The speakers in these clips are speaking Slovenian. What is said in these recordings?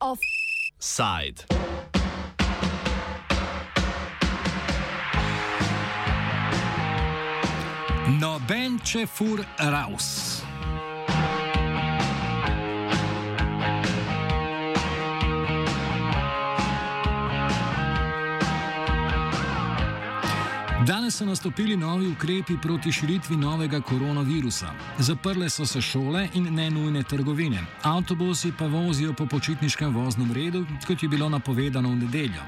Offside. Noben če fur raus. So nastopili novi ukrepi proti širitvi novega koronavirusa. Zaprle so se šole in nenujne trgovine. Avtobusi pa vozijo po počitniškem voznem redu, kot je bilo napovedano v nedeljo.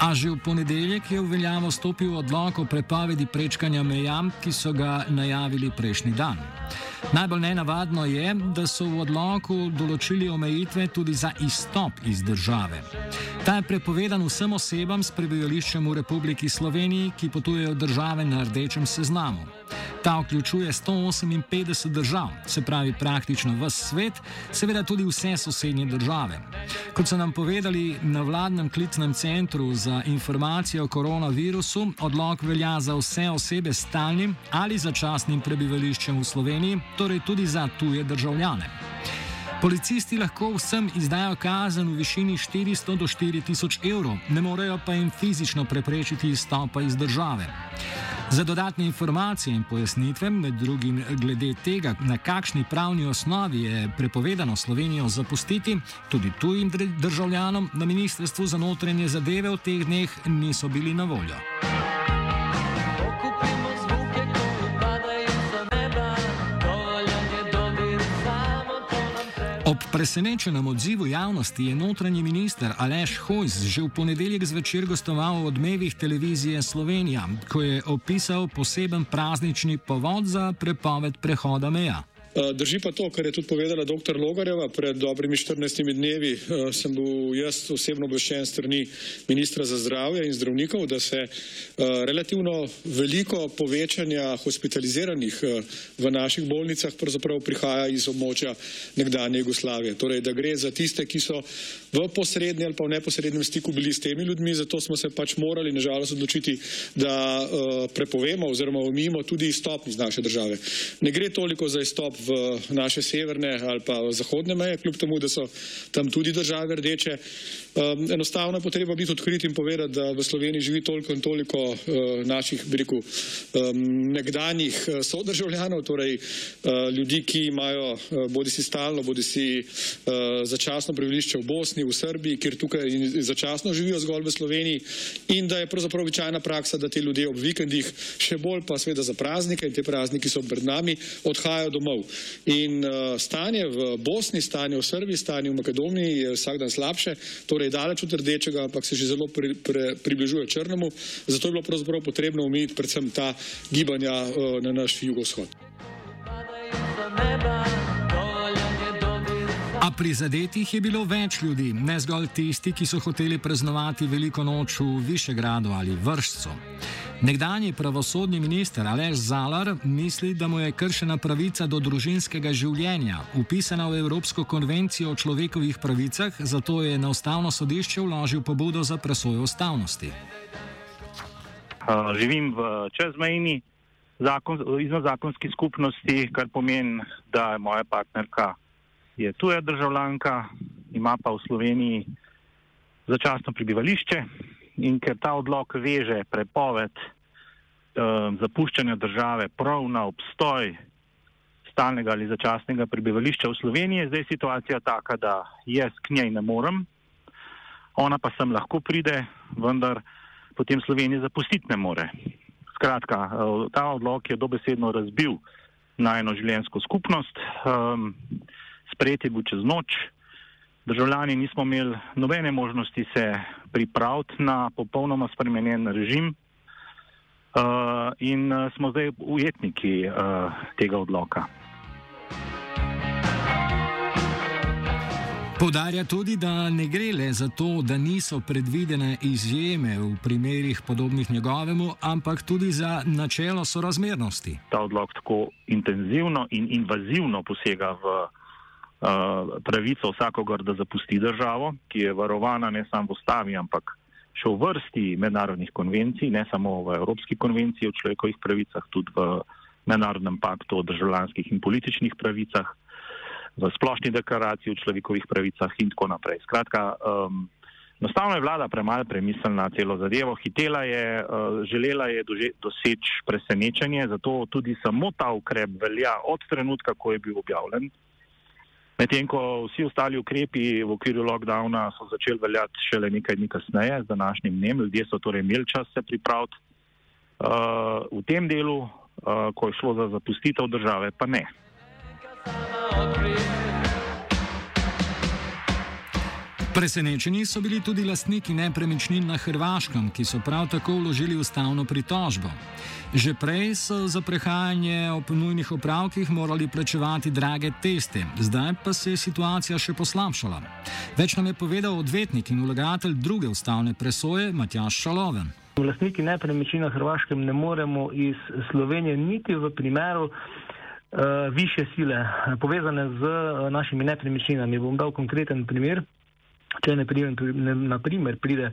A že v ponedeljek je v veljavo stopil odlok o prepovedi prečkanja meja, ki so ga najavili prejšnji dan. Najbolj nenavadno je, da so v odloku določili omejitve tudi za izstop iz države. Ta je prepovedan vsem osebam s prebivališčem v Republiki Sloveniji, ki potujejo države na rdečem seznamu. Ta vključuje 158 držav, se pravi praktično vse svet, seveda tudi vse sosednje države. Kot so nam povedali na vladnem klicnem centru za informacije o koronavirusu, odlog velja za vse osebe s stalnim ali začasnim prebivališčem v Sloveniji, torej tudi za tuje državljane. Policisti lahko vsem izdajo kazen v višini 400 do 4000 evrov, ne morejo pa jim fizično preprečiti izstopa iz države. Za dodatne informacije in pojasnitve, med drugim glede tega, na kakšni pravni osnovi je prepovedano Slovenijo zapustiti, tudi tujim državljanom na Ministrstvu za notranje zadeve v teh dneh niso bili na voljo. Presenečenem odzivu javnosti je notranji minister Aleš Hojs že v ponedeljek zvečer gostoval v odmevih televizije Slovenija, ko je opisal poseben praznični povod za prepoved prehoda meja. Eh, drži pa to, kar je tudi povedala dr. Logareva. Pred dobrimi 14 dnevi eh, sem bil jaz osebno obveščen strani ministra za zdravje in zdravnikov, da se eh, relativno veliko povečanja hospitaliziranih v naših bolnicah pravzaprav prihaja iz območja nekdanje Jugoslavije. Torej, da gre za tiste, ki so v posrednjem ali pa v neposrednem stiku bili s temi ljudmi, zato smo se pač morali nažalost odločiti, da prepovemo oziroma omimo tudi izstop iz naše države. Ne gre toliko za izstop v naše severne ali pa zahodne meje, kljub temu, da so tam tudi države rdeče. Um, enostavno je potreba biti odkrit in povedati, da v Sloveniji živi toliko in toliko uh, naših, bi rekel, um, nekdanjih uh, sodržavljanov, torej uh, ljudi, ki imajo bodi si stalno, bodi si začasno prebivališče v Bosni, v Srbiji, kjer tukaj začasno živijo zgolj v Sloveniji in da je pravzaprav običajna praksa, da te ljudje ob vikendih, še bolj pa seveda za praznike in te prazniki so pred nami, odhajajo domov. In uh, stanje v Bosni, stanje v Srbiji, stanje v Makedoniji je vsak dan slabše, torej daleč od rdečega, ampak se že zelo pri, pri, približuje črnemu. Zato je bilo pravzaprav potrebno umiti predvsem ta gibanja uh, na naš jugovzhod. A prizadetih je bilo več ljudi, ne zgolj tisti, ki so hoteli praznovati veliko noč v Višegradu ali Vršcu. Nekdanji pravosodni minister Aleš Zalar misli, da mu je kršena pravica do družinskega življenja, upisana v Evropsko konvencijo o človekovih pravicah, zato je na ustavno sodišče vložil pobudo za presojo ustavnosti. Živim v čezmejni zakon, iznozakonski skupnosti, kar pomeni, da je moja partnerka je tuja državljanka, ima pa v Sloveniji začasno prebivališče in ker ta odlog veže prepoved uh, zapuščanja države prav na obstoj stalnega ali začasnega prebivališča v Sloveniji, je zdaj situacija taka, da jaz k njej ne morem, ona pa sem lahko pride, vendar potem Slovenije zapustiti ne more. Skratka, uh, ta odlog je dobesedno razbil na eno življenjsko skupnost, um, sprejeti je bil čez noč, državljani nismo imeli nobene možnosti se pripraviti na popolnoma spremenjen režim uh, in uh, smo zdaj ujetniki uh, tega odloka. Podarja tudi, da ne gre le za to, da niso predvidene izjeme v primerih podobnih njegovemu, ampak tudi za načelo sorazmernosti. Ta odlog tako intenzivno in invazivno posega v pravico vsakogar, da zapusti državo, ki je varovana ne samo v ustavi, ampak še v vrsti mednarodnih konvencij, ne samo v Evropski konvenciji o človekovih pravicah, tudi v mednarodnem paktu o državljanskih in političnih pravicah, v splošni deklaraciji o človekovih pravicah in tako naprej. Skratka, um, enostavno je vlada premalo premislila celo zadevo, hitela je, uh, želela je doseči presenečenje, zato tudi samo ta ukrep velja od trenutka, ko je bil objavljen. Medtem ko vsi ostali ukrepi v okviru lockdowna so začeli veljati šele nekaj dni kasneje, z današnjim dnem, ljudje so torej imeli čas se pripraviti. Uh, v tem delu, uh, ko je šlo za zapustitev države, pa ne. Presenečeni so bili tudi lastniki nepremičnin na Hrvaškem, ki so prav tako vložili ustavno pritožbo. Že prej so za prehajanje ob nujnih opravkih morali plačevati drage teste, zdaj pa se je situacija še poslabšala. Več nam je povedal odvetnik in vlagatelj druge ustavne presoje Matjaš Šaloven. Vlastniki nepremičnin na Hrvaškem ne moremo iz Slovenije niti v primeru uh, više sile povezane z uh, našimi nepremičninami. Bom dal konkreten primer. Če ne primer, ne, naprimer pride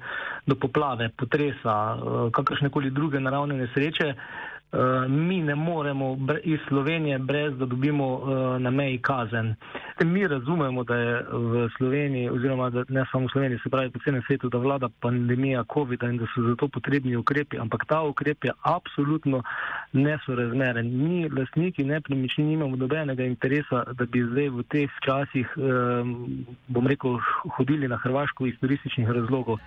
do poplave, potresa, uh, kakršne koli druge naravne nesreče, mi ne moremo iz Slovenije, brez da dobimo uh, na meji kazen. Mi razumemo, da je v Sloveniji, oziroma ne samo v Sloveniji, se pravi po celem svetu, da vlada pandemija COVID-a in da so zato potrebni ukrepi, ampak ta ukrep je absolutno nesorazmeren. Mi, lastniki nepremičnin, nimamo dobenega interesa, da bi zdaj v teh časih, um, bom rekel, hodili na Hrvaško iz turističnih razlogov.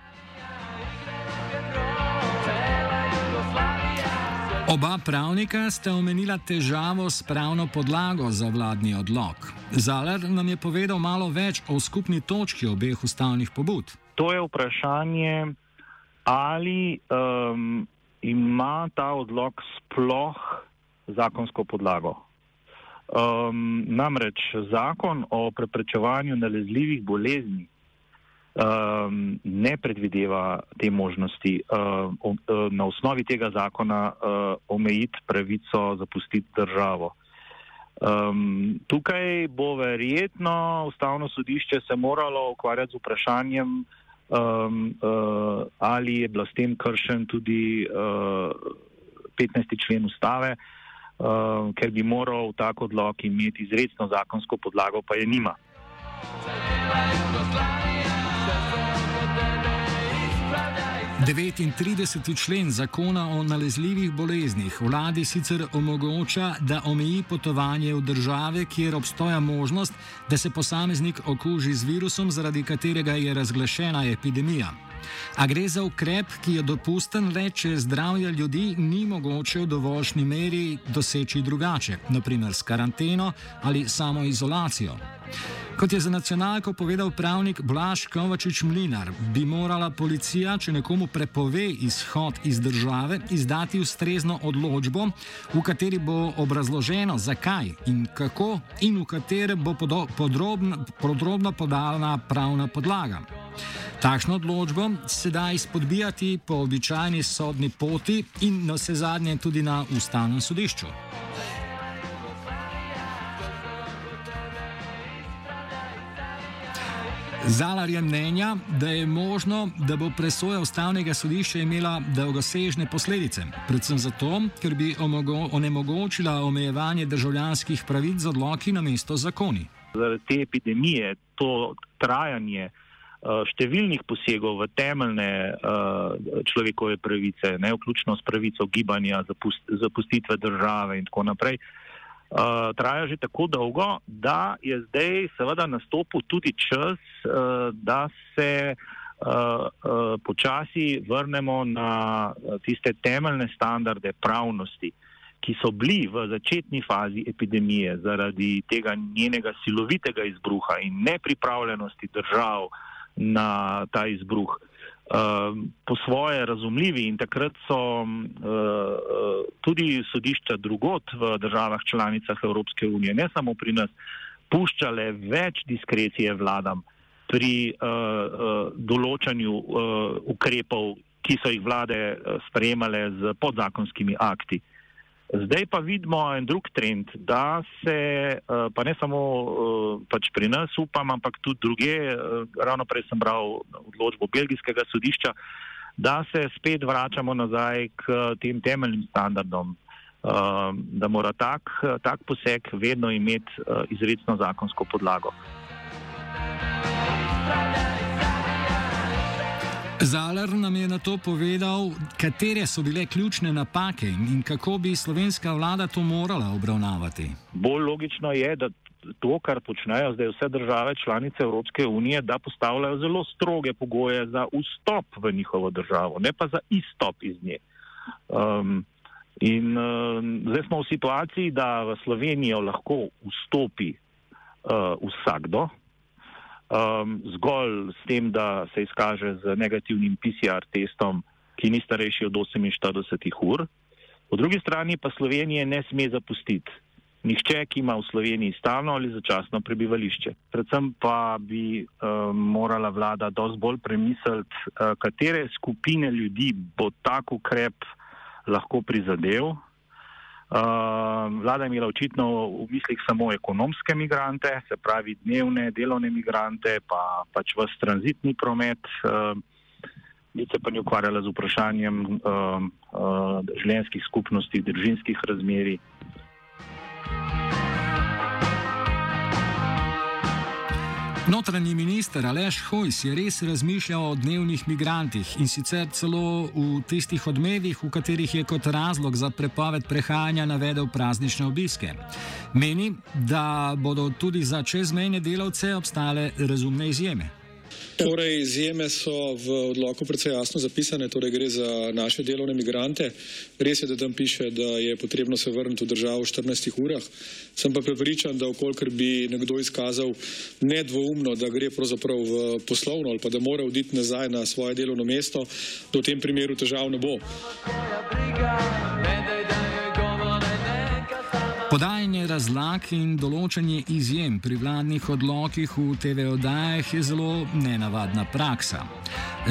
Oba pravnika sta omenila težavo s pravno podlago za vladni odlog. Zaler nam je povedal malo več o skupni točki obeh ustavnih pobud. To je vprašanje, ali um, ima ta odlog sploh zakonsko podlago. Um, namreč zakon o preprečevanju nalezljivih bolezni um, ne predvideva te možnosti uh, uh, na osnovi tega zakona uh, omejiti pravico zapustiti državo. Um, tukaj bo verjetno ustavno sodišče se moralo ukvarjati z vprašanjem, um, uh, ali je bila s tem kršen tudi uh, 15. člen ustave, uh, ker bi moral tak odlog imeti izredno zakonsko podlago, pa je nima. Zdaj, 39. člen zakona o nalezljivih boleznih vladi sicer omogoča, da omeji potovanje v države, kjer obstoja možnost, da se posameznik okuži z virusom, zaradi katerega je razglašena epidemija. A gre za ukrep, ki je dopusten le, če zdravje ljudi ni mogoče v dovoljšni meri doseči drugače, naprimer s karanteno ali samo izolacijo. Kot je za nacionalko povedal pravnik Blaž Kovačič Mlinar, bi morala policija, če nekomu prepove izhod iz države, izdati ustrezno odločbo, v kateri bo obrazloženo, zakaj in kako, in v kateri bo podrobno, podrobno podana pravna podlaga. Takšno odločbo se da izpodbijati po običajni sodni poti in na vse zadnje tudi na ustavnem sodišču. Zalar je mnenja, da je možno, da bo presoja ustavnega sodišča imela dolgosežne posledice, predvsem zato, ker bi onemogočila omejevanje državljanskih pravic z odloki na mesto zakoni. Zaradi te epidemije, to trajanje številnih posegov v temeljne uh, človekove pravice, ne vključno s pravico gibanja, zapust, zapustitve države in tako naprej, uh, traja že tako dolgo, da je zdaj seveda nastopil tudi čas, uh, da se uh, uh, počasi vrnemo na tiste temeljne standarde pravnosti, ki so bili v začetni fazi epidemije zaradi tega njenega silovitega izbruha in nepripravljenosti držav na ta izbruh. Uh, Ehm, po svoje razumljivi in takrat so uh, tudi sodišča drugot v državah članicah Evropske unije, ne samo pri nas, puščale več diskrecije vladam pri uh, uh, določanju ukrepov, ki so jih vlade sprejemale z podzakonskimi akti. Zdaj pa vidimo en drug trend, da se, eh, pa ne samo eh, pač pri nas, upam, ampak tudi druge, eh, ravno prej sem bral odločbo belgijskega sodišča, da se spet vračamo nazaj k tem temeljnim standardom, da mora tak, tak poseg vedno imeti izredno zakonsko podlago. Zalar nam je na to povedal, katere so bile ključne napake in kako bi slovenska vlada to morala obravnavati. Bolj logično je, da to, kar počnejo zdaj vse države članice Evropske unije, da postavljajo zelo stroge pogoje za vstop v njihovo državo, ne pa za izstop iz nje. Um, in um, zdaj smo v situaciji, da v Slovenijo lahko vstopi uh, vsakdo um, zgolj s tem, da se izkaže z negativnim PCR testom, ki ni starejši od 48 ur. Po drugi strani pa Slovenije ne sme zapustiti. Nihče, ki ima v Sloveniji stalno ali začasno prebivališče. Predvsem pa bi um, morala vlada dosti bolj premisliti, uh, katere skupine ljudi bo tak ukrep lahko prizadel. Uh, vlada je imela očitno v mislih samo ekonomske migrante, se pravi dnevne delovne migrante, pa pač v tranzitni promet. Uh, Ni se pa ni ukvarjala z vprašanjem uh, uh, življenjskih skupnosti, družinskih razmerij. Notranji minister Aleš Hojs je res razmišljal o dnevnih migrantih in sicer celo v tistih odmevih, v katerih je kot razlog za prepoved prehajanja navedel praznične obiske. Meni, da bodo tudi za čezmejne delavce obstale razumne izjeme. Torej, izjeme so v odloku precej jasno zapisane, torej gre za naše delovne migrante. Res je, da tam piše, da je potrebno se vrniti v državo v 14 urah. Sem pa prepričan, da okolikor bi nekdo izkazal nedvoumno, da gre pravzaprav v poslovno ali pa da mora oditi nazaj na svoje delovno mesto, da v tem primeru težav ne bo. Podajanje razlag in določanje izjem pri vladnih odlokih v TV-odajah je zelo nenavadna praksa.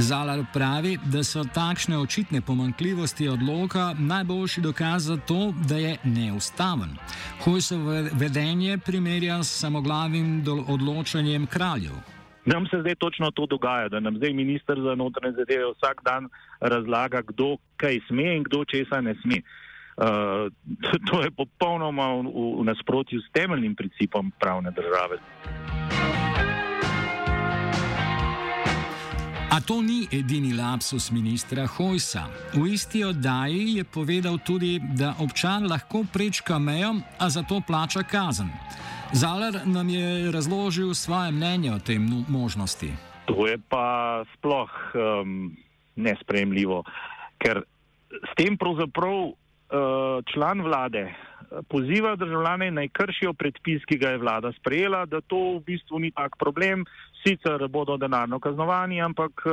Zalar pravi, da so takšne očitne pomankljivosti odloka najboljši dokaz za to, da je neustaven. Hojsovo vedenje primerja s samoglavim odločanjem kraljev. Nam se zdaj točno to dogaja, da nam zdaj minister za notranje zadeve vsak dan razlaga, kdo kaj sme in kdo česa ne sme. Uh, to je popolnoma v, v nasprotju s temeljnim principom pravne države. A to ni edini lapsus ministra Hojsa. V isti oddaji je povedal tudi, da občan lahko prečka mejo, a za to plača kazen. Zalar nam je razložil svoje mnenje o tem možnosti. To je pa sploh um, nespremljivo, ker s tem pravzaprav član vlade eh, poziva državljane naj kršijo predpis, ki ga je vlada sprejela, da to v bistvu ni tak problem, sicer bodo denarno kaznovani, ampak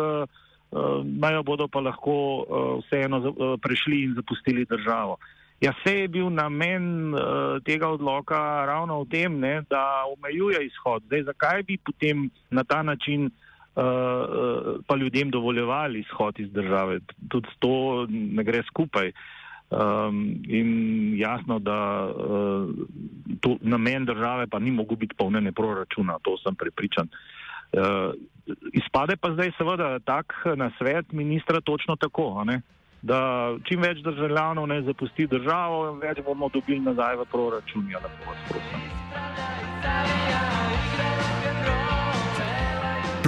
majo eh, bodo pa lahko vseeno prišli in zapustili državo. Ja, vse je bil namen tega odloka ravno v tem, ne, da omejuje izhod. Zdaj, zakaj bi potem na ta način pa ljudem dovoljevali izhod iz države? Tudi to ne gre skupaj. Um, in jasno, da uh, to, namen države pa ni mogel biti polnjene proračuna, to sem prepričan. Uh, izpade pa zdaj seveda tak na svet ministra točno tako, da čim več državljanov ne zapusti državo, več bomo dobili nazaj v proračun. Ja, lepo vas prosim.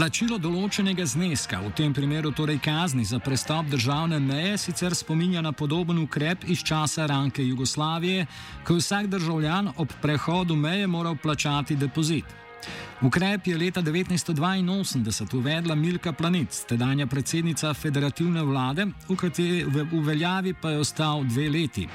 Plačilo določenega zneska, v tem primeru torej kazni za prestop državne meje, sicer spominja na podoben ukrep iz časa Ranke Jugoslavije, ko je vsak državljan ob prehodu meje moral plačati depozit. Ukrep je leta 1982 uvedla Milka Planic, tedanja predsednica federativne vlade, v kateri v veljavi pa je ostal dve leti.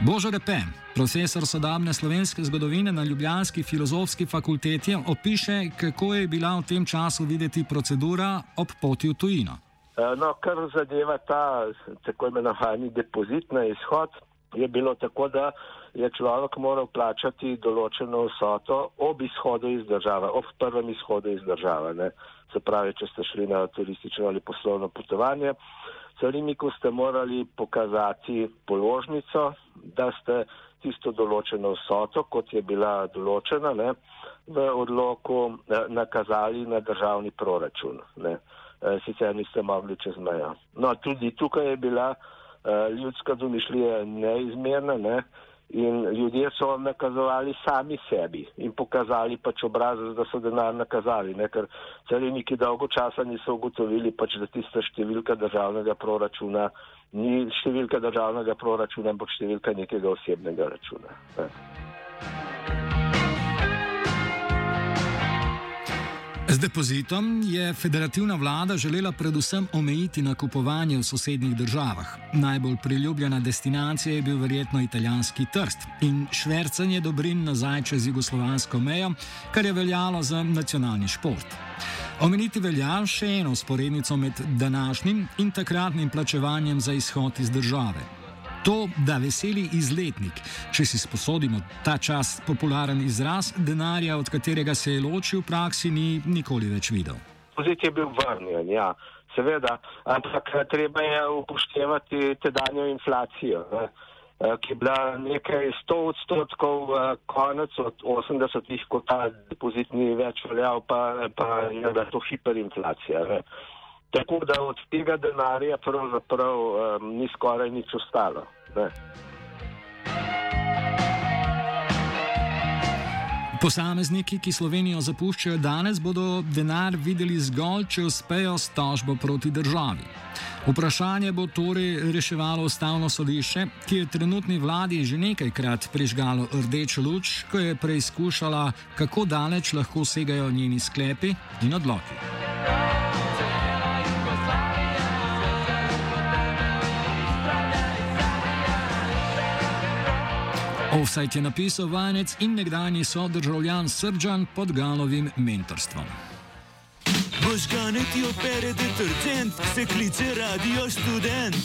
Božo Repe, profesor sodobne slovenske zgodovine na Ljubljanski filozofski fakulteti, opiše, kako je bila v tem času videti procedura ob poti v tujino. Eh, no, kar zadeva ta tako imenovani depozit na izhod, je bilo tako, da je človek moral plačati določeno vsoto ob izhodu iz države, ob prvem izhodu iz države. Ne. Se pravi, če ste šli na turistično ali poslovno potovanje, cariniku ste morali pokazati položnico, da ste tisto določeno vsoto, kot je bila določena, ne, v odloku eh, nakazali na državni proračun. Ne. sicer niste mogli čez mejo. No, tudi tukaj je bila ljudska domišljija neizmerna, ne? In ljudje so nakazovali sami sebi in pokazali pač obrazec, da so denar nakazali, ne? ker cariniki dolgo časa niso ugotovili, pač, da tista številka državnega proračuna ni številka državnega proračuna, ampak številka nekega osebnega računa. Ne? Z depozitom je federativna vlada želela predvsem omejiti nakupovanje v sosednjih državah. Najbolj priljubljena destinacija je bil verjetno italijanski trst in švrcanje dobrin nazaj čez jugoslovansko mejo, kar je veljalo za nacionalni šport. Omeniti velja še eno sporednico med današnjim in takratnim plačevanjem za izhod iz države. To, da veseli izletnik, če si sposodimo ta čas popularen izraz, denarja, od katerega se je ločil, v praksi ni nikoli več videl. Pozit je bil vrnjen, ja, seveda, ampak treba je upoštevati tedanjo inflacijo, ne, eh, ki je bila nekaj sto odstotkov eh, konec od 80-ih, ko ta depozit ni več veljal, pa, pa je bila to hiperinflacija. Ne. Tako da od tega denarja pravzaprav um, ni skoraj nič ostalo. Ne. Posamezniki, ki Slovenijo zapuščajo danes, bodo denar videli zgolj, če uspejo s tožbo proti državi. Vprašanje bo torej reševalo ustavno sodišče, ki je trenutni vladi že nekajkrat prižgalo rdečo luč, ko je preizkušala, kako daleč lahko segajo njeni sklepi in odloki. Offside je napisal vanec in nekdani sodržavljan Srdžan pod Galovim mentorstvom. Možgane ti opere detergent, se kliče radio študent.